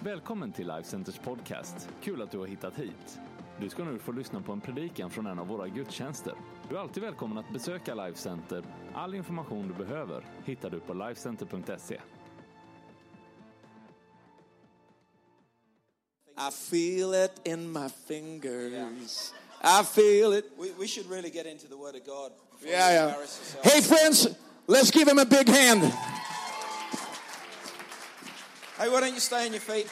Välkommen till Life Centers podcast. Kul att du har hittat hit. Du ska nu få lyssna på en predikan från en av våra gudstjänster. Du är alltid välkommen att besöka Life Center. All information du behöver hittar du på lifecenter.se. I feel it in my fingers. I feel it. We, we should really get into the Word of God. Yeah, yeah. Hey, friends, let's give him a big hand. Hey, why don't you stay on your feet?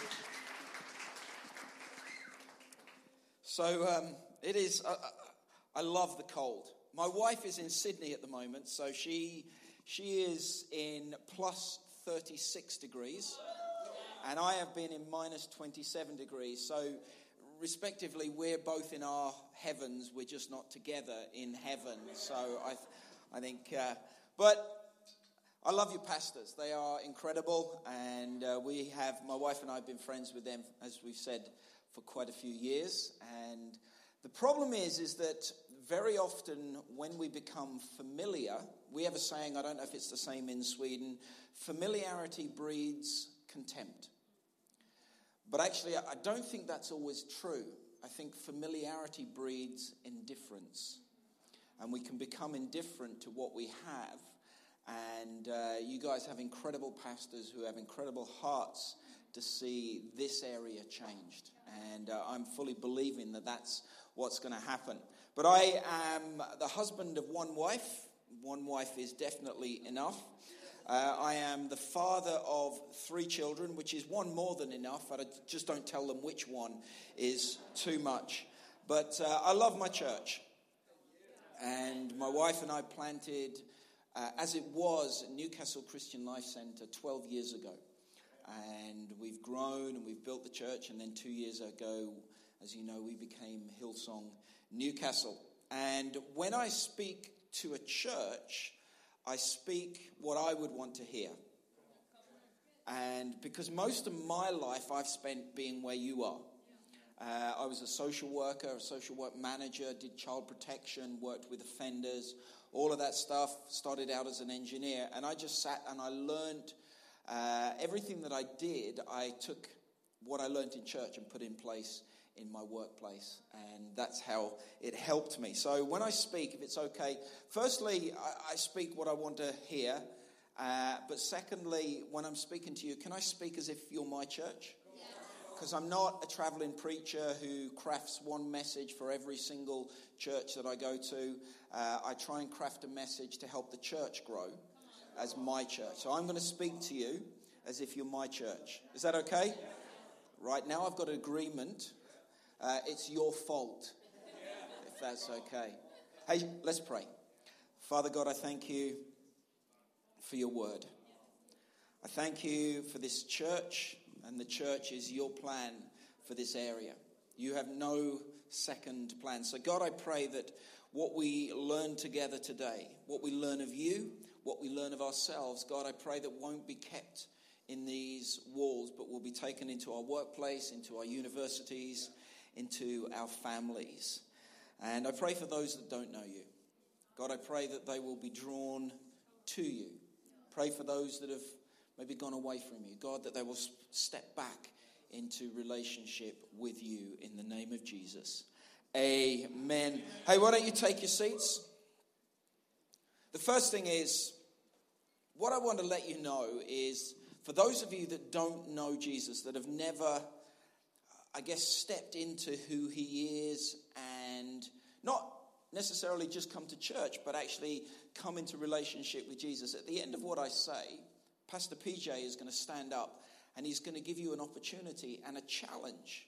So um, it is. I, I, love the cold. My wife is in Sydney at the moment, so she she is in plus thirty six degrees, and I have been in minus twenty seven degrees. So respectively, we're both in our heavens. We're just not together in heaven. So I, I think, uh, but I love your pastors. They are incredible, and uh, we have my wife and I have been friends with them, as we've said, for quite a few years. And the problem is, is that very often when we become familiar, we have a saying. I don't know if it's the same in Sweden. Familiarity breeds contempt. But actually, I don't think that's always true. I think familiarity breeds indifference. And we can become indifferent to what we have. And uh, you guys have incredible pastors who have incredible hearts to see this area changed. And uh, I'm fully believing that that's what's going to happen. But I am the husband of one wife. One wife is definitely enough. Uh, I am the father of three children, which is one more than enough. I just don't tell them which one is too much. But uh, I love my church. And my wife and I planted, uh, as it was, Newcastle Christian Life Centre 12 years ago. And we've grown and we've built the church. And then two years ago, as you know, we became Hillsong Newcastle. And when I speak to a church, I speak what I would want to hear. And because most of my life I've spent being where you are. Uh, I was a social worker, a social work manager, did child protection, worked with offenders, all of that stuff. Started out as an engineer, and I just sat and I learned uh, everything that I did. I took what I learned in church and put in place in my workplace, and that's how it helped me. So when I speak, if it's okay, firstly, I, I speak what I want to hear. Uh, but secondly, when I'm speaking to you, can I speak as if you're my church? Because I'm not a traveling preacher who crafts one message for every single church that I go to. Uh, I try and craft a message to help the church grow as my church. So I'm going to speak to you as if you're my church. Is that okay? Right now, I've got an agreement. Uh, it's your fault, if that's okay. Hey, let's pray. Father God, I thank you for your word. I thank you for this church and the church is your plan for this area. You have no second plan. So, God, I pray that what we learn together today, what we learn of you, what we learn of ourselves, God, I pray that won't be kept in these walls, but will be taken into our workplace, into our universities, into our families. And I pray for those that don't know you. God, I pray that they will be drawn to you. Pray for those that have maybe gone away from you. God, that they will step back into relationship with you in the name of Jesus. Amen. Hey, why don't you take your seats? The first thing is, what I want to let you know is for those of you that don't know Jesus, that have never, I guess, stepped into who he is and not necessarily just come to church, but actually come into relationship with Jesus, at the end of what I say, Pastor PJ is going to stand up and he's going to give you an opportunity and a challenge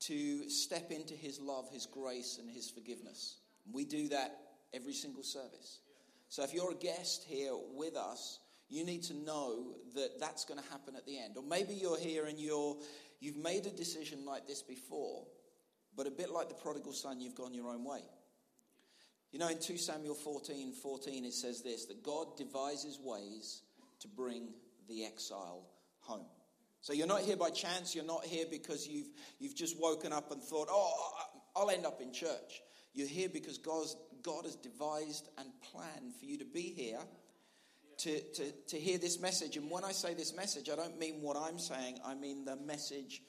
to step into his love, his grace, and his forgiveness. We do that every single service. So if you're a guest here with us, you need to know that that's going to happen at the end. Or maybe you're here and you're you've made a decision like this before, but a bit like the prodigal son, you've gone your own way. You know, in 2 Samuel 14 14, it says this that God devises ways to bring the exile home. So you're not here by chance. You're not here because you've, you've just woken up and thought, oh, I'll end up in church. You're here because God's, God has devised and planned for you to be here to, to, to hear this message. And when I say this message, I don't mean what I'm saying, I mean the message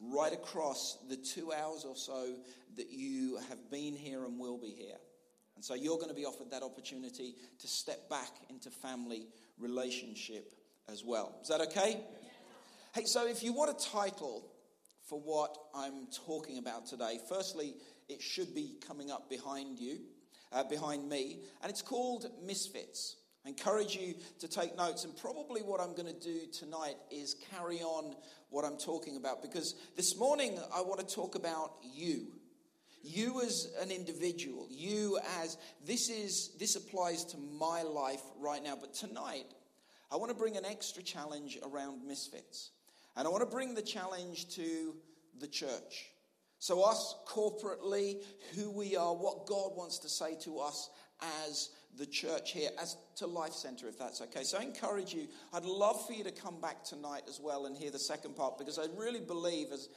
right across the two hours or so that you have been here and will be here. And so you're going to be offered that opportunity to step back into family relationship as well. Is that okay? Hey, so if you want a title for what I'm talking about today, firstly, it should be coming up behind you, uh, behind me, and it's called Misfits. I encourage you to take notes, and probably what I'm going to do tonight is carry on what I'm talking about because this morning I want to talk about you. You as an individual, you as this is this applies to my life right now, but tonight I want to bring an extra challenge around misfits. And I want to bring the challenge to the church. So, us corporately, who we are, what God wants to say to us as the church here, as to Life Center, if that's okay. So, I encourage you, I'd love for you to come back tonight as well and hear the second part because I really believe, as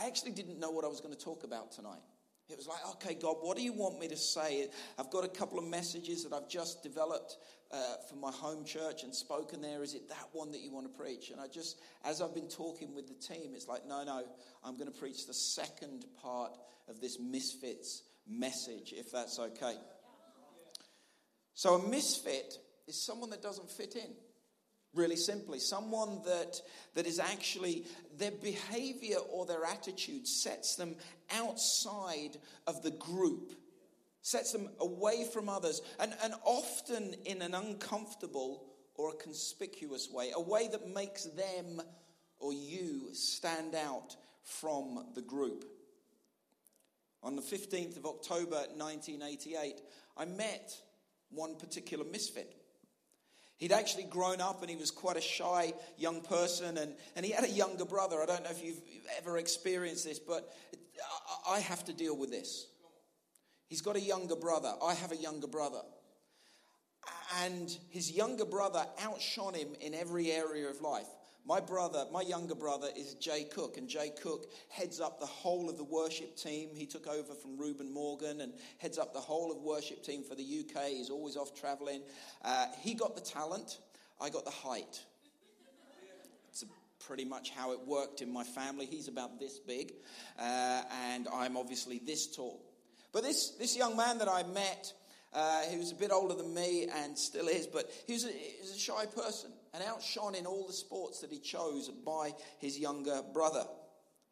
I actually didn't know what I was going to talk about tonight. It was like, okay, God, what do you want me to say? I've got a couple of messages that I've just developed uh, for my home church and spoken there. Is it that one that you want to preach? And I just, as I've been talking with the team, it's like, no, no, I'm going to preach the second part of this misfits message, if that's okay. So, a misfit is someone that doesn't fit in really simply. Someone that, that is actually, their behavior or their attitude sets them outside of the group, sets them away from others, and, and often in an uncomfortable or a conspicuous way, a way that makes them or you stand out from the group. On the 15th of October 1988, I met one particular misfit. He'd actually grown up and he was quite a shy young person, and, and he had a younger brother. I don't know if you've ever experienced this, but I have to deal with this. He's got a younger brother. I have a younger brother. And his younger brother outshone him in every area of life. My brother, my younger brother, is Jay Cook, and Jay Cook heads up the whole of the worship team. He took over from Reuben Morgan and heads up the whole of worship team for the UK. He's always off traveling. Uh, he got the talent, I got the height. It's pretty much how it worked in my family. He's about this big, uh, and I'm obviously this tall. But this, this young man that I met, uh, he was a bit older than me and still is, but he was a, he was a shy person and outshone in all the sports that he chose by his younger brother.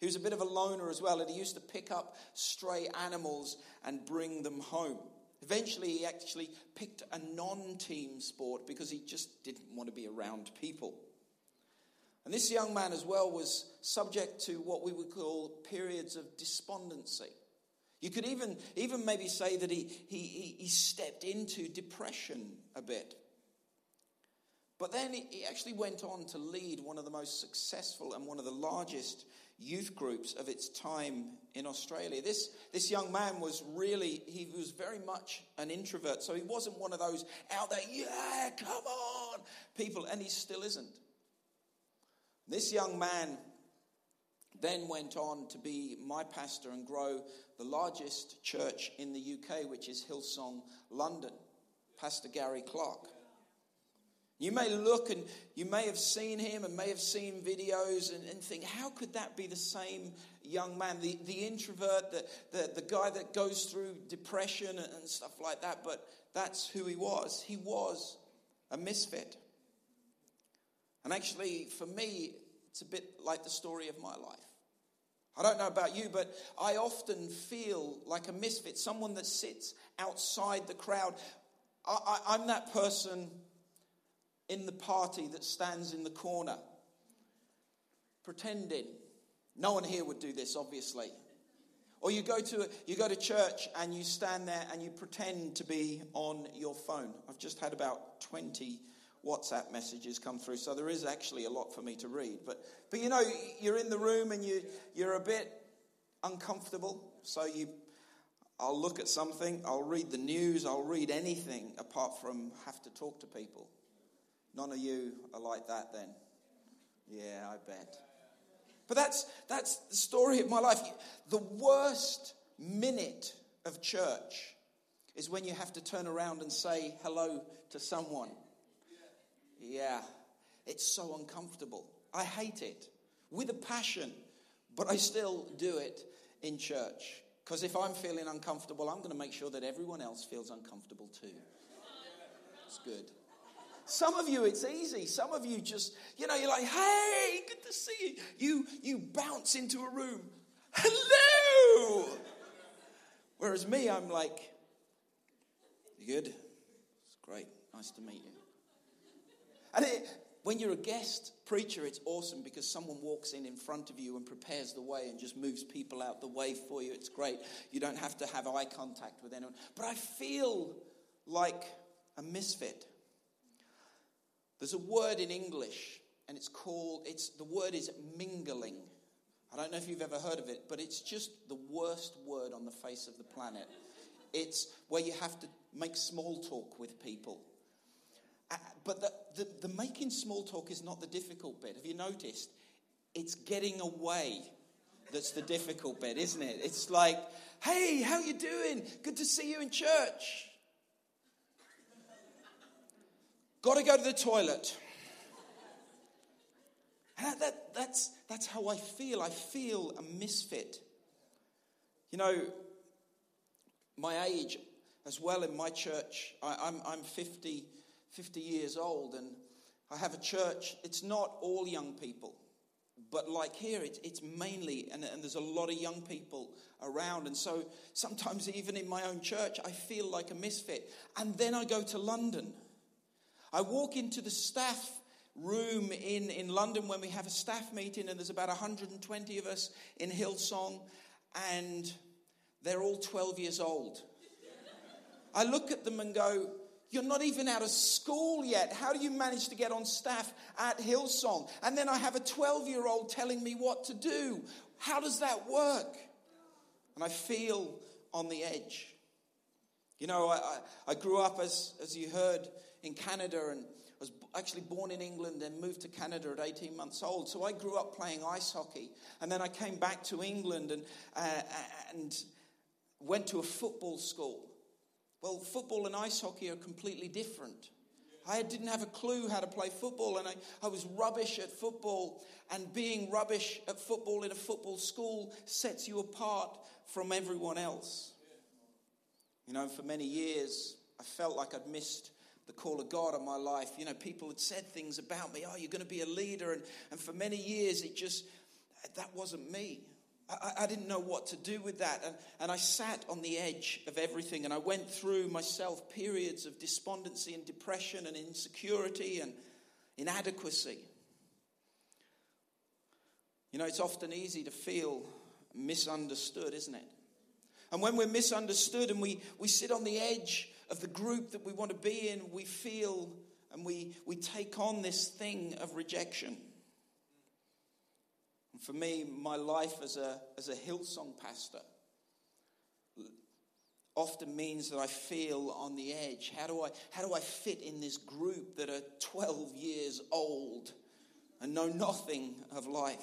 He was a bit of a loner as well, and he used to pick up stray animals and bring them home. Eventually, he actually picked a non team sport because he just didn't want to be around people. And this young man, as well, was subject to what we would call periods of despondency. You could even, even maybe say that he, he, he stepped into depression a bit. But then he actually went on to lead one of the most successful and one of the largest youth groups of its time in Australia. This, this young man was really, he was very much an introvert. So he wasn't one of those out there, yeah, come on, people, and he still isn't. This young man then went on to be my pastor and grow the largest church in the UK, which is Hillsong London, Pastor Gary Clarke. You may look and you may have seen him and may have seen videos and, and think, how could that be the same young man? The, the introvert, the, the, the guy that goes through depression and, and stuff like that. But that's who he was. He was a misfit. And actually, for me, it's a bit like the story of my life. I don't know about you, but I often feel like a misfit, someone that sits outside the crowd. I, am that person in the party that stands in the corner, pretending. No one here would do this, obviously. Or you go to you go to church and you stand there and you pretend to be on your phone. I've just had about 20 WhatsApp messages come through, so there is actually a lot for me to read. But but you know, you're in the room and you you're a bit uncomfortable, so you I'll look at something, I'll read the news, I'll read anything apart from have to talk to people. None of you are like that then. Yeah, I bet. But that's, that's the story of my life. The worst minute of church is when you have to turn around and say hello to someone. Yeah, it's so uncomfortable. I hate it with a passion, but I still do it in church. Because if I'm feeling uncomfortable, I'm going to make sure that everyone else feels uncomfortable too. It's good. Some of you, it's easy. Some of you just, you know, you're like, hey, good to see you. You, you bounce into a room. Hello! Whereas me, I'm like, you good? It's great. Nice to meet you. And it, when you're a guest preacher, it's awesome because someone walks in in front of you and prepares the way and just moves people out the way for you. It's great. You don't have to have eye contact with anyone. But I feel like a misfit. There's a word in English, and it's called, it's, the word is mingling. I don't know if you've ever heard of it, but it's just the worst word on the face of the planet. It's where you have to make small talk with people. Uh, but the, the, the making small talk is not the difficult bit. Have you noticed? It's getting away that's the difficult bit, isn't it? It's like, hey, how you doing? Good to see you in church. Got to go to the toilet. And that, that's, that's how I feel. I feel a misfit. You know, my age as well in my church, I, I'm, I'm 50, 50 years old, and I have a church. It's not all young people, but like here, it, it's mainly, and, and there's a lot of young people around. And so sometimes, even in my own church, I feel like a misfit. And then I go to London. I walk into the staff room in, in London when we have a staff meeting, and there's about 120 of us in Hillsong, and they're all 12 years old. I look at them and go, You're not even out of school yet. How do you manage to get on staff at Hillsong? And then I have a 12 year old telling me what to do. How does that work? And I feel on the edge. You know, I, I, grew up, as, as you heard, in Canada and was actually born in England and moved to Canada at 18 months old. So I grew up playing ice hockey. And then I came back to England and, uh, and went to a football school. Well, football and ice hockey are completely different. I didn't have a clue how to play football, and I, I was rubbish at football. And being rubbish at football in a football school sets you apart from everyone else. You know, for many years, I felt like I'd missed the call of God on my life. You know, people had said things about me, oh, you're going to be a leader. And, and for many years, it just, that wasn't me. I, I didn't know what to do with that. And, and I sat on the edge of everything. And I went through myself periods of despondency and depression and insecurity and inadequacy. You know, it's often easy to feel misunderstood, isn't it? And when we're misunderstood and we, we sit on the edge of the group that we want to be in, we feel and we, we take on this thing of rejection. And for me, my life as a, as a Hillsong pastor often means that I feel on the edge. How do I, how do I fit in this group that are 12 years old and know nothing of life?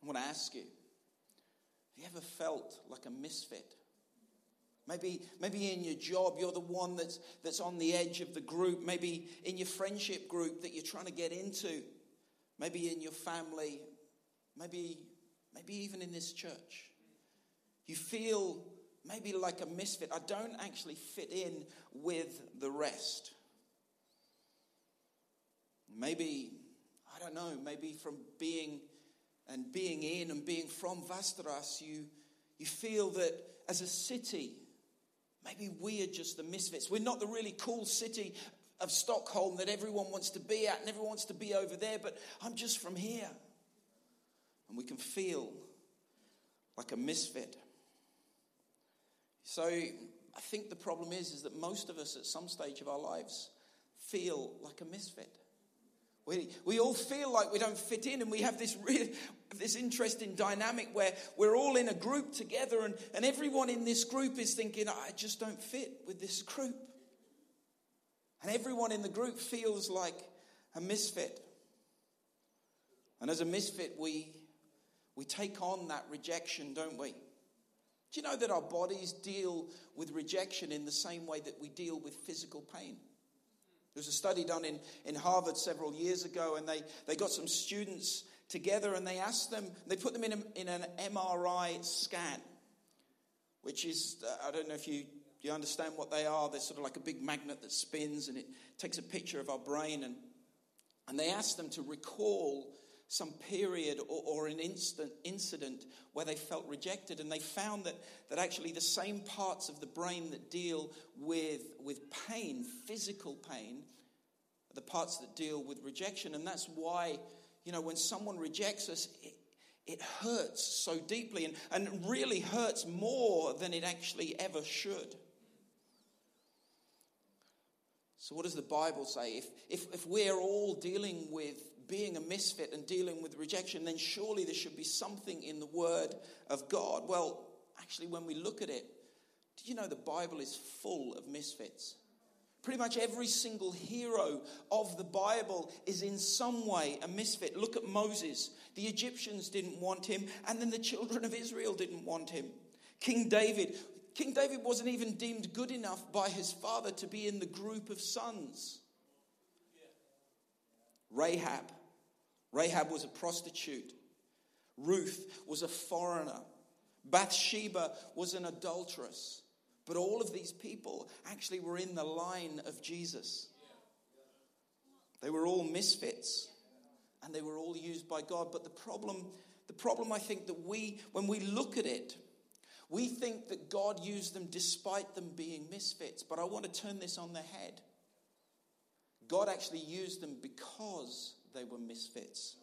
I want to ask you have you ever felt like a misfit? Maybe, maybe in your job, you're the one that's, that's on the edge of the group. Maybe in your friendship group that you're trying to get into. Maybe in your family. Maybe, maybe even in this church. You feel maybe like a misfit. I don't actually fit in with the rest. Maybe, I don't know, maybe from being and being in and being from Västerås, you, you feel that as a city, Maybe we are just the misfits. We're not the really cool city of Stockholm that everyone wants to be at and everyone wants to be over there, but I'm just from here. And we can feel like a misfit. So I think the problem is, is that most of us at some stage of our lives feel like a misfit. We, we all feel like we don't fit in, and we have this, real, this interesting dynamic where we're all in a group together, and, and everyone in this group is thinking, I just don't fit with this group. And everyone in the group feels like a misfit. And as a misfit, we, we take on that rejection, don't we? Do you know that our bodies deal with rejection in the same way that we deal with physical pain? There was a study done in, in Harvard several years ago, and they, they got some students together and they asked them, they put them in, a, in an MRI scan, which is, uh, I don't know if you, you understand what they are. They're sort of like a big magnet that spins and it takes a picture of our brain. And, and they asked them to recall some period or, or, an instant incident where they felt rejected and they found that, that actually the same parts of the brain that deal with, with pain physical pain the parts that deal with rejection and that's why you know when someone rejects us it, it hurts so deeply and, and really hurts more than it actually ever should so what does the bible say if, if, if we're all dealing with being a misfit and dealing with rejection, then surely there should be something in the Word of God. Well, actually, when we look at it, do you know the Bible is full of misfits? Pretty much every single hero of the Bible is in some way a misfit. Look at Moses. The Egyptians didn't want him, and then the children of Israel didn't want him. King David. King David wasn't even deemed good enough by his father to be in the group of sons. Rahab. Rahab was a prostitute. Ruth was a foreigner. Bathsheba was an adulteress. But all of these people actually were in the line of Jesus. They were all misfits and they were all used by God. But the problem, the problem I think that we, when we look at it, we think that God used them despite them being misfits. But I want to turn this on their head. God actually used them because they were misfits.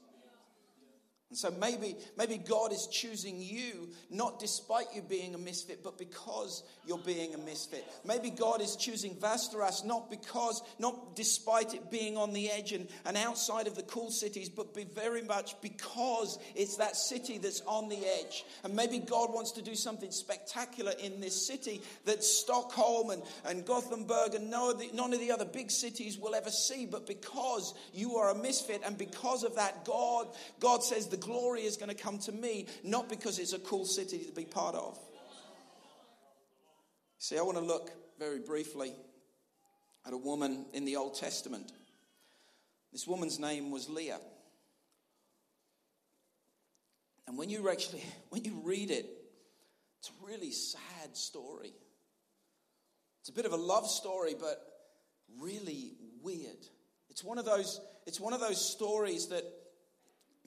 And so maybe, maybe God is choosing you not despite you being a misfit, but because you're being a misfit. Maybe God is choosing Västerås not because, not despite it being on the edge and, and outside of the cool cities, but be very much because it's that city that's on the edge. And maybe God wants to do something spectacular in this city that Stockholm and, and Gothenburg and none of, the, none of the other big cities will ever see. But because you are a misfit and because of that, God, God says the glory is going to come to me, not because it's a cool city to be part of. See, I want to look very briefly at a woman in the Old Testament. This woman's name was Leah. And when you actually when you read it, it's a really sad story. It's a bit of a love story, but really weird. It's one of those, it's one of those stories that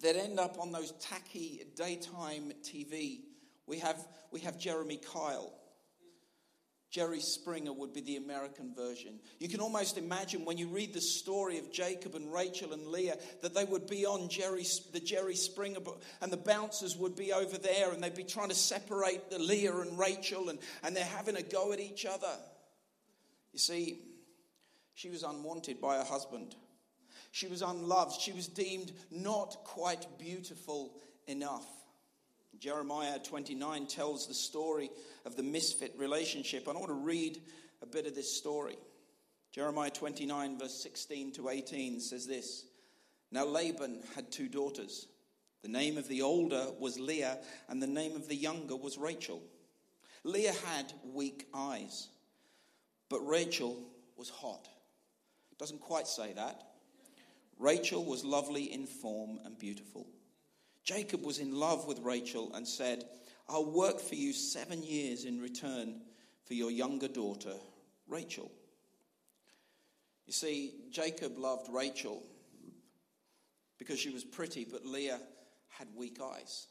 that end up on those tacky daytime TV. We have, we have Jeremy Kyle. Jerry Springer would be the American version. You can almost imagine when you read the story of Jacob and Rachel and Leah that they would be on Jerry, the Jerry Springer, and the bouncers would be over there, and they'd be trying to separate the Leah and Rachel, and, and they're having a go at each other. You see, she was unwanted by her husband. She was unloved. She was deemed not quite beautiful enough. Jeremiah 29 tells the story of the misfit relationship. And I want to read a bit of this story. Jeremiah 29, verse 16 to 18 says this Now Laban had two daughters. The name of the older was Leah, and the name of the younger was Rachel. Leah had weak eyes, but Rachel was hot. Doesn't quite say that. Rachel was lovely in form and beautiful. Jacob was in love with Rachel and said, I'll work for you seven years in return for your younger daughter, Rachel. You see, Jacob loved Rachel because she was pretty, but Leah had weak eyes.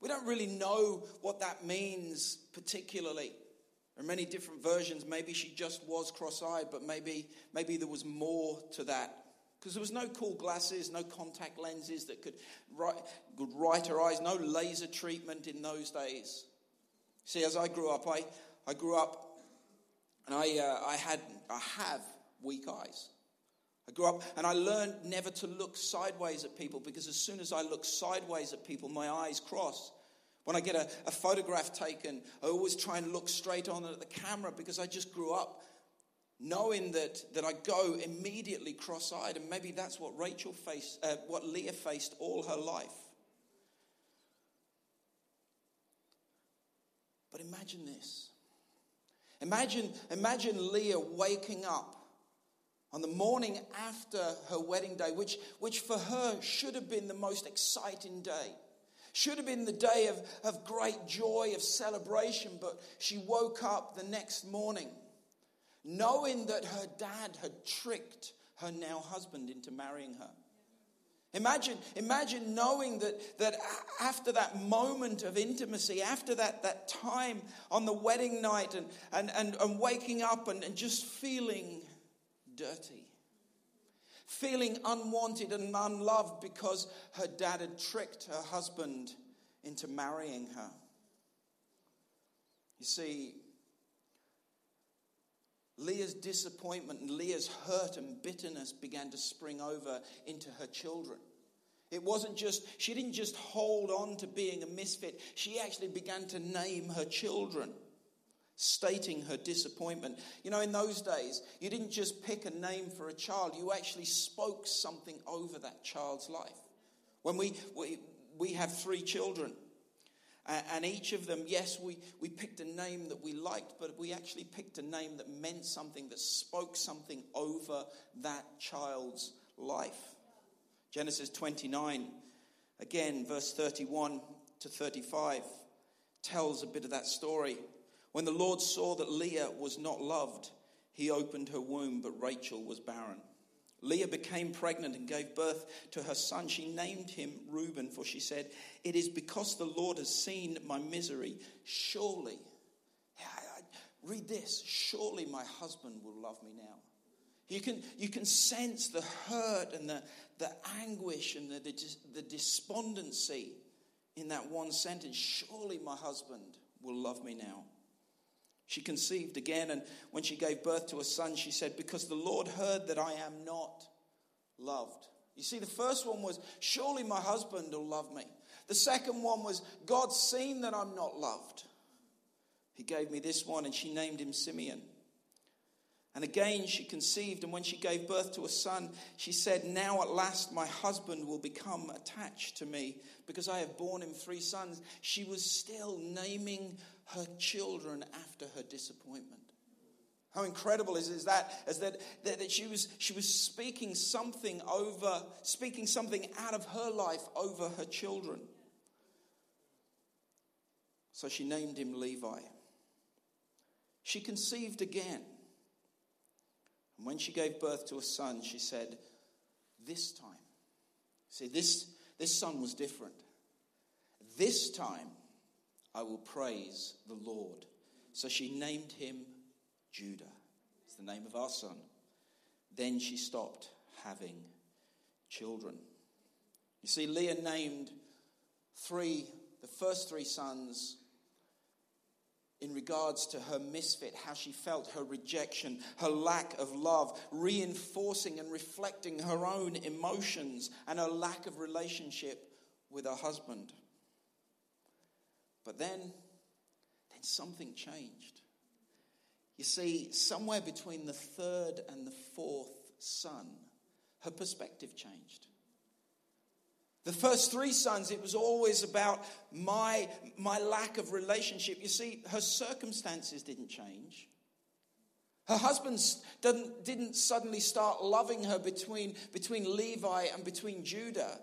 We don't really know what that means particularly. There are many different versions. Maybe she just was cross eyed, but maybe, maybe there was more to that because there was no cool glasses, no contact lenses that could right, could right her eyes, no laser treatment in those days. See, as I grew up, I, I grew up and I, uh, I, had, I have weak eyes. I grew up and I learned never to look sideways at people because as soon as I look sideways at people, my eyes cross. When I get a, a photograph taken, I always try and look straight on at the camera because I just grew up knowing that, that I go immediately cross eyed, and maybe that's what Rachel faced, uh, what Leah faced all her life. But imagine this. Imagine, imagine Leah waking up on the morning after her wedding day, which, which for her should have been the most exciting day, should have been the day of, of great joy, of celebration, but she woke up the next morning knowing that her dad had tricked her now husband into marrying her. Imagine, imagine knowing that, that after that moment of intimacy, after that, that time on the wedding night, and, and, and, and waking up and, and just feeling dirty, feeling unwanted and unloved because her dad had tricked her husband into marrying her. You see, Leah's disappointment and Leah's hurt and bitterness began to spring over into her children. It wasn't just, she didn't just hold on to being a misfit, she actually began to name her children, stating her disappointment. You know, in those days, you didn't just pick a name for a child, you actually spoke something over that child's life. When we, we, we have three children, and each of them, yes, we, we picked a name that we liked, but we actually picked a name that meant something, that spoke something over that child's life. Genesis 29, again, verse 31 to 35, tells a bit of that story. When the Lord saw that Leah was not loved, he opened her womb, but Rachel was barren. Leah became pregnant and gave birth to her son. She named him Reuben, for she said, It is because the Lord has seen my misery. Surely, read this, surely my husband will love me now. You can, you can sense the hurt and the, the anguish and the, the, the despondency in that one sentence. Surely my husband will love me now. She conceived again, and when she gave birth to a son, she said, Because the Lord heard that I am not loved. You see, the first one was, Surely my husband will love me. The second one was, God's seen that I'm not loved. He gave me this one, and she named him Simeon. And again she conceived, and when she gave birth to a son, she said, Now at last my husband will become attached to me because I have borne him three sons. She was still naming her children after her disappointment. How incredible is, is that? Is that, that, that she, was, she was speaking something over, speaking something out of her life over her children. So she named him Levi. She conceived again. And when she gave birth to a son, she said, This time, see, this, this son was different. This time, I will praise the Lord. So she named him Judah. It's the name of our son. Then she stopped having children. You see, Leah named three, the first three sons, in regards to her misfit, how she felt her rejection, her lack of love, reinforcing and reflecting her own emotions and her lack of relationship with her husband. But then, then something changed. You see, somewhere between the third and the fourth son, her perspective changed. The first three sons, it was always about my, my lack of relationship. You see, her circumstances didn't change. Her husband didn't, didn't suddenly start loving her between, between Levi and between Judah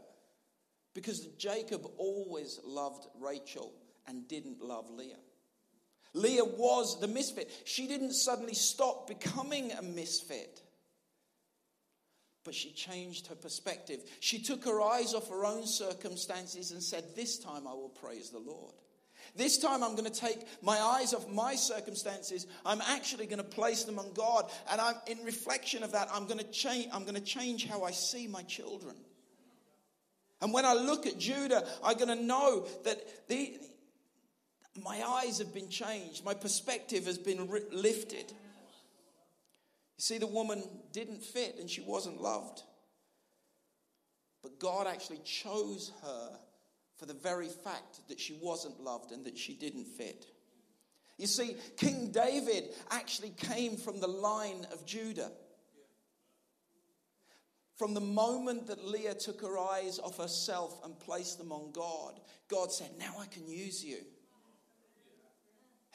because Jacob always loved Rachel and didn't love Leah. Leah was the misfit. She didn't suddenly stop becoming a misfit, but she changed her perspective. She took her eyes off her own circumstances and said, This time I will praise the Lord. This time I'm going to take my eyes off my circumstances. I'm actually going to place them on God. And I'm, in reflection of that, I'm going to change, I'm going to change how I see my children. And when I look at Judah, I'm going to know that the, my eyes have been changed. My perspective has been lifted. You see, the woman didn't fit and she wasn't loved. But God actually chose her for the very fact that she wasn't loved and that she didn't fit. You see, King David actually came from the line of Judah. From the moment that Leah took her eyes off herself and placed them on God, God said, Now I can use you.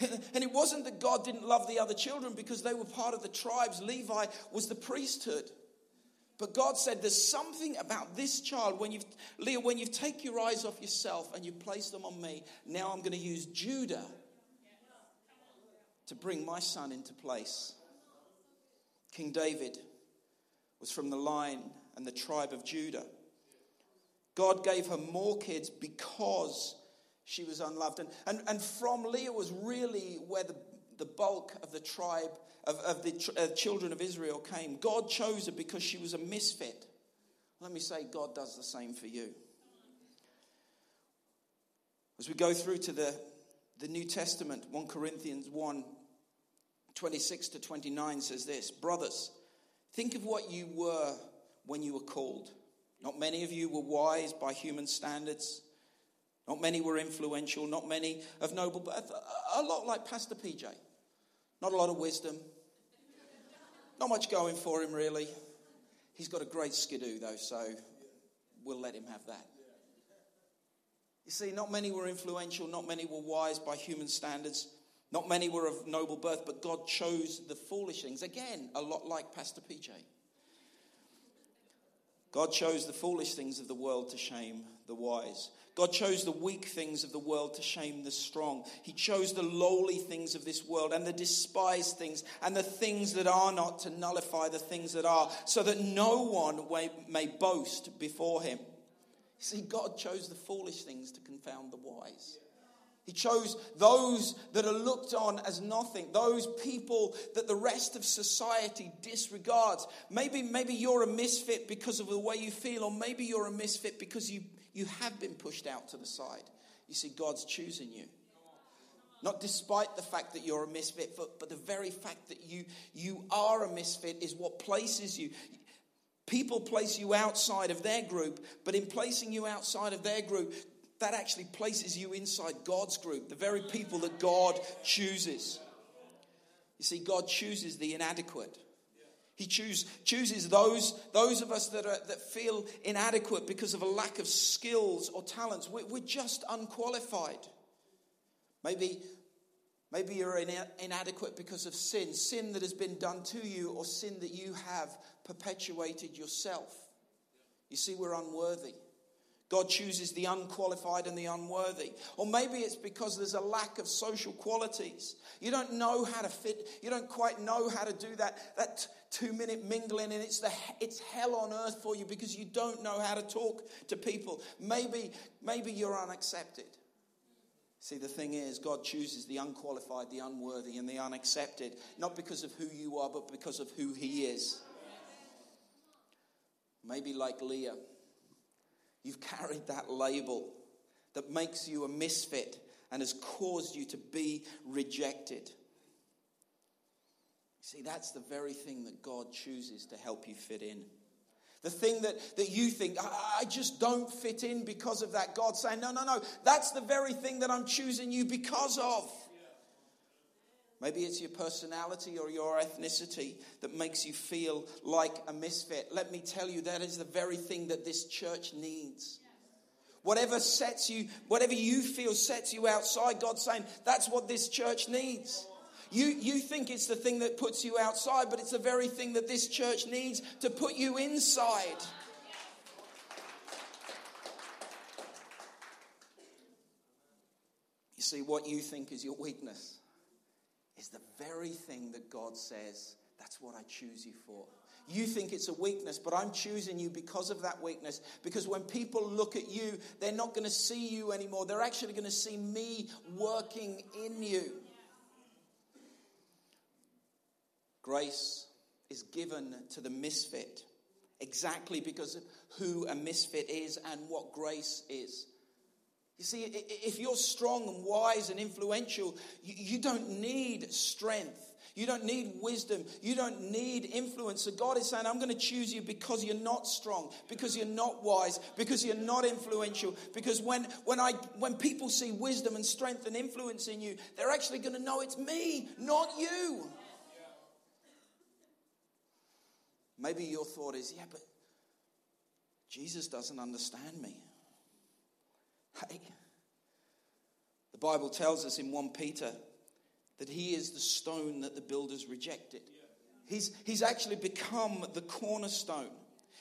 And it wasn't that God didn't love the other children because they were part of the tribes. Levi was the priesthood. But God said, There's something about this child. When you've, Leah, when you take your eyes off yourself and you place them on me, now I'm going to use Judah to bring my son into place. King David was from the line and the tribe of Judah. God gave her more kids because she was unloved. And, and, and from Leah was really where the, the bulk of the tribe, of, of the uh, children of Israel came. God chose her because she was a misfit. Let me say, God does the same for you. As we go through to the, the New Testament, 1 Corinthians 1 26 to 29 says this Brothers, think of what you were when you were called. Not many of you were wise by human standards. Not many were influential, not many of noble birth. A lot like Pastor PJ. Not a lot of wisdom. Not much going for him, really. He's got a great skidoo, though, so we'll let him have that. You see, not many were influential, not many were wise by human standards, not many were of noble birth, but God chose the foolish things. Again, a lot like Pastor PJ. God chose the foolish things of the world to shame the wise. God chose the weak things of the world to shame the strong. He chose the lowly things of this world and the despised things and the things that are not to nullify the things that are, so that no one may boast before him. See, God chose the foolish things to confound the wise. He chose those that are looked on as nothing, those people that the rest of society disregards. Maybe, maybe you're a misfit because of the way you feel, or maybe you're a misfit because you you have been pushed out to the side. You see, God's choosing you. Not despite the fact that you're a misfit, but, but the very fact that you, you are a misfit is what places you. People place you outside of their group, but in placing you outside of their group, that actually places you inside God's group, the very people that God chooses. You see, God chooses the inadequate. He choose, chooses those, those of us that, are, that feel inadequate because of a lack of skills or talents. We're, we're just unqualified. Maybe, maybe you're inadequate because of sin, sin that has been done to you, or sin that you have perpetuated yourself. You see, we're unworthy. God chooses the unqualified and the unworthy. Or maybe it's because there's a lack of social qualities. You don't know how to fit, you don't quite know how to do that, that two minute mingling, and it's, the, it's hell on earth for you because you don't know how to talk to people. Maybe, maybe you're unaccepted. See, the thing is, God chooses the unqualified, the unworthy, and the unaccepted, not because of who you are, but because of who He is. Maybe like Leah You've carried that label that makes you a misfit and has caused you to be rejected. See, that's the very thing that God chooses to help you fit in. The thing that, that you think, I, I just don't fit in because of that. God saying, No, no, no, that's the very thing that I'm choosing you because of. Maybe it's your personality or your ethnicity that makes you feel like a misfit. Let me tell you, that is the very thing that this church needs. Whatever sets you, whatever you feel sets you outside, God's saying that's what this church needs. You, you think it's the thing that puts you outside, but it's the very thing that this church needs to put you inside. You see, what you think is your weakness is the very thing that God says, that's what I choose you for. You think it's a weakness, but I'm choosing you because of that weakness. Because when people look at you, they're not going to see you anymore. They're actually going to see me working in you. Grace is given to the misfit exactly because of who a misfit is and what grace is. You see, if you're strong and wise and influential, you don't need strength. You don't need wisdom. You don't need influence. So God is saying, I'm going to choose you because you're not strong, because you're not wise, because you're not influential. Because when, when, I, when people see wisdom and strength and influence in you, they're actually going to know it's me, not you. Maybe your thought is, yeah, but Jesus doesn't understand me. Hey, the Bible tells us in 1 Peter that he is the stone that the builders rejected. He's, he's actually become the cornerstone.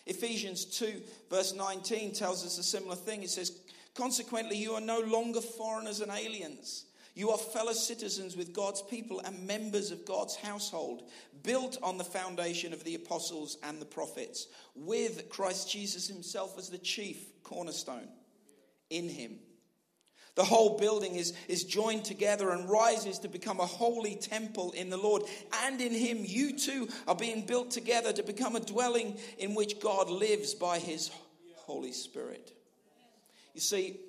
Ephesians 2, verse 19, tells us a similar thing. It says, Consequently, you are no longer foreigners and aliens. You are fellow citizens with God's people and members of God's household, built on the foundation of the apostles and the prophets, with Christ Jesus himself as the chief cornerstone. In him, the whole building is, is joined together and rises to become a holy temple in the Lord. And in Him, you too are being built together to become a dwelling in which God lives by His Holy Spirit. You see,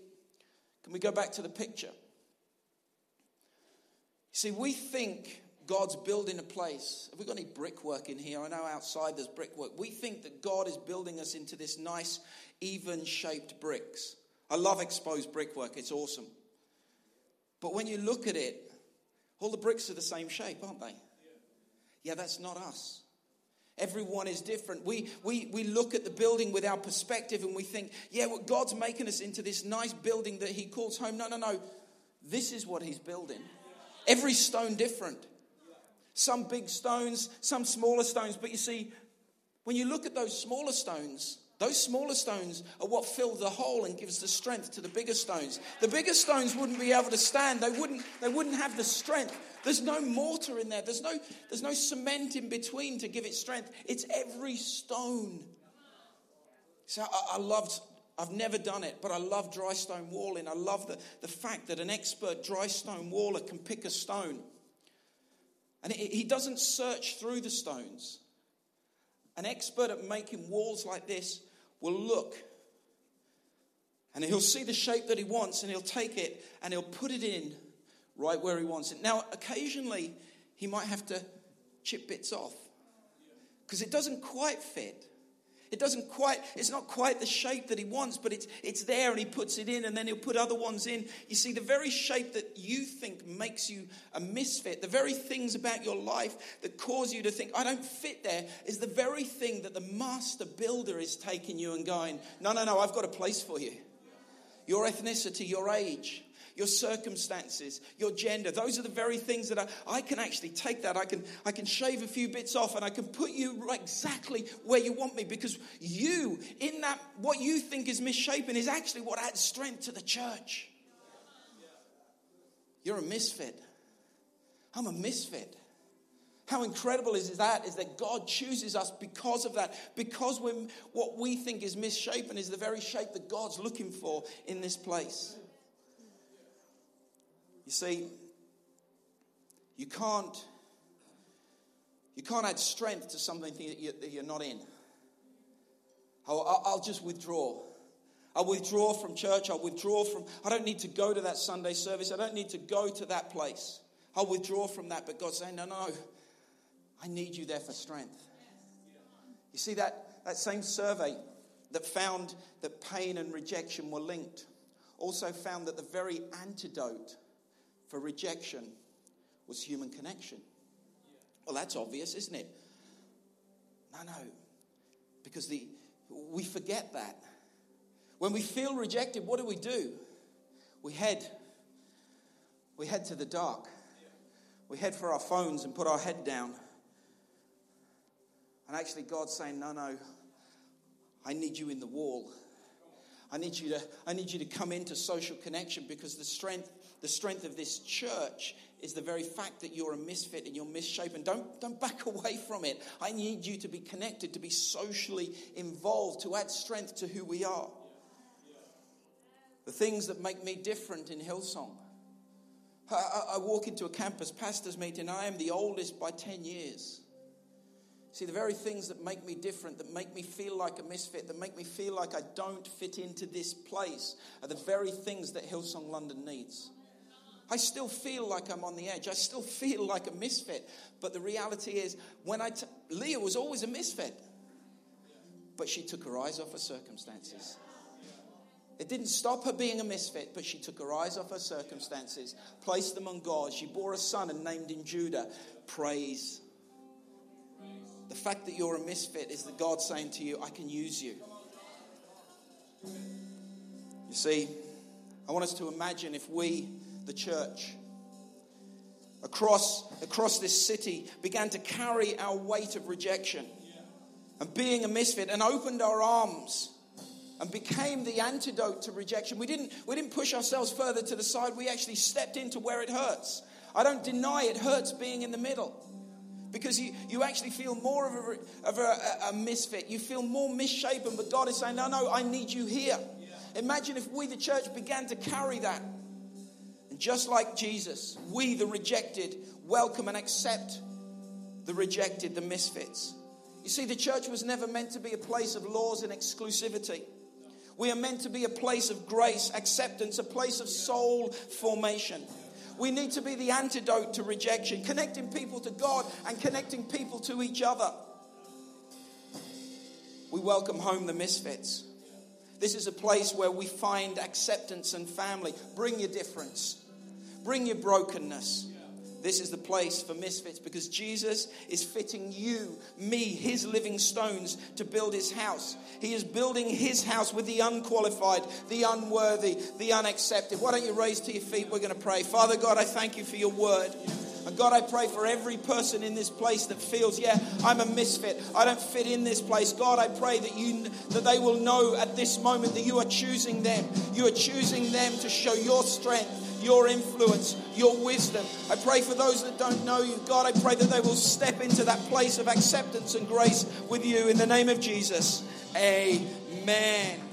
can we go back to the picture? See, we think God's building a place. Have we got any brickwork in here? I know outside there's brickwork. We think that God is building us into this nice, even shaped bricks. I love exposed brickwork, it's awesome. But when you look at it, all the bricks are the same shape, aren't they? Yeah, that's not us. Everyone is different. We, we, we look at the building with our perspective and we think, yeah, well, God's making us into this nice building that He calls home. No, no, no. This is what He's building. Every stone different. Some big stones, some smaller stones. But you see, when you look at those smaller stones, those smaller stones are what fill the hole and gives the strength to the bigger stones. The bigger stones wouldn't be able to stand. They wouldn't, they wouldn't have the strength. There's no mortar in there. There's no, there's no cement in between to give it strength. It's every stone. So I, I loved, I've never done it, but I love dry stone walling. I love the, the fact that an expert dry stone waller can pick a stone. And he doesn't search through the stones. An expert at making walls like this will look and he'll see the shape that he wants and he'll take it and he'll put it in right where he wants it. Now, occasionally, he might have to chip bits off because it doesn't quite fit. It doesn't quite, it's not quite the shape that he wants, but it's, it's there and he puts it in and then he'll put other ones in. You see, the very shape that you think makes you a misfit, the very things about your life that cause you to think, I don't fit there, is the very thing that the master builder is taking you and going, No, no, no, I've got a place for you. Your ethnicity, your age, your circumstances, your gender. Those are the very things that I, I can actually take that. I can, I can shave a few bits off and I can put you exactly where you want me because you, in that, what you think is misshapen, is actually what adds strength to the church. You're a misfit. I'm a misfit. How incredible is that? Is that God chooses us because of that, because what we think is misshapen is the very shape that God's looking for in this place. You see, you can't, you can't add strength to something that you're not in. Oh, I'll, I'll just withdraw. I'll withdraw from church. I'll withdraw from, I don't need to go to that Sunday service. I don't need to go to that place. I'll withdraw from that. But God's saying, no, no, I need you there for strength. You see, that, that same survey that found that pain and rejection were linked also found that the very antidote for rejection was human connection. Well, that's obvious, isn't it? No, no. Because the, we forget that. When we feel rejected, what do we do? We head. We head to the dark. We head for our phones and put our head down. And actually, God's saying, No, no, I need you in the wall. I need you to, I need you to come into social connection because the strength the strength of this church is the very fact that you're a misfit and you're misshapen. Don't, don't back away from it. I need you to be connected, to be socially involved, to add strength to who we are. The things that make me different in Hillsong. I, I, I walk into a campus pastors meeting, I am the oldest by 10 years. See, the very things that make me different, that make me feel like a misfit, that make me feel like I don't fit into this place, are the very things that Hillsong London needs. I still feel like I'm on the edge. I still feel like a misfit. But the reality is, when I t- Leah was always a misfit, but she took her eyes off her circumstances. It didn't stop her being a misfit, but she took her eyes off her circumstances, placed them on God. She bore a son and named him Judah. Praise. The fact that you're a misfit is that God saying to you, I can use you. You see, I want us to imagine if we the church, across, across this city began to carry our weight of rejection and being a misfit and opened our arms and became the antidote to rejection. We didn't, we didn't push ourselves further to the side, we actually stepped into where it hurts. I don't deny it hurts being in the middle because you, you actually feel more of, a, of a, a, misfit. You feel more misshapen, but God is saying, No, no, I need you here. Imagine if we, the church, began to carry that. And just like Jesus, we, the rejected, welcome and accept the rejected, the misfits. You see, the church was never meant to be a place of laws and exclusivity. We are meant to be a place of grace, acceptance, a place of soul formation. We need to be the antidote to rejection, connecting people to God and connecting people to each other. We welcome home the misfits. This is a place where we find acceptance and family. Bring your difference, bring your brokenness, this is the place for misfits because Jesus is fitting you, me, his living stones to build his house. He is building his house with the unqualified, the unworthy, the unaccepted. Why don't you raise to your feet? We're going to pray. Father God, I thank you for your word. And God, I pray for every person in this place that feels, yeah, I'm a misfit. I don't fit in this place. God, I pray that you that they will know at this moment that you are choosing them. You are choosing them to show your strength your influence, your wisdom. I pray for those that don't know you. God, I pray that they will step into that place of acceptance and grace with you in the name of Jesus. Amen.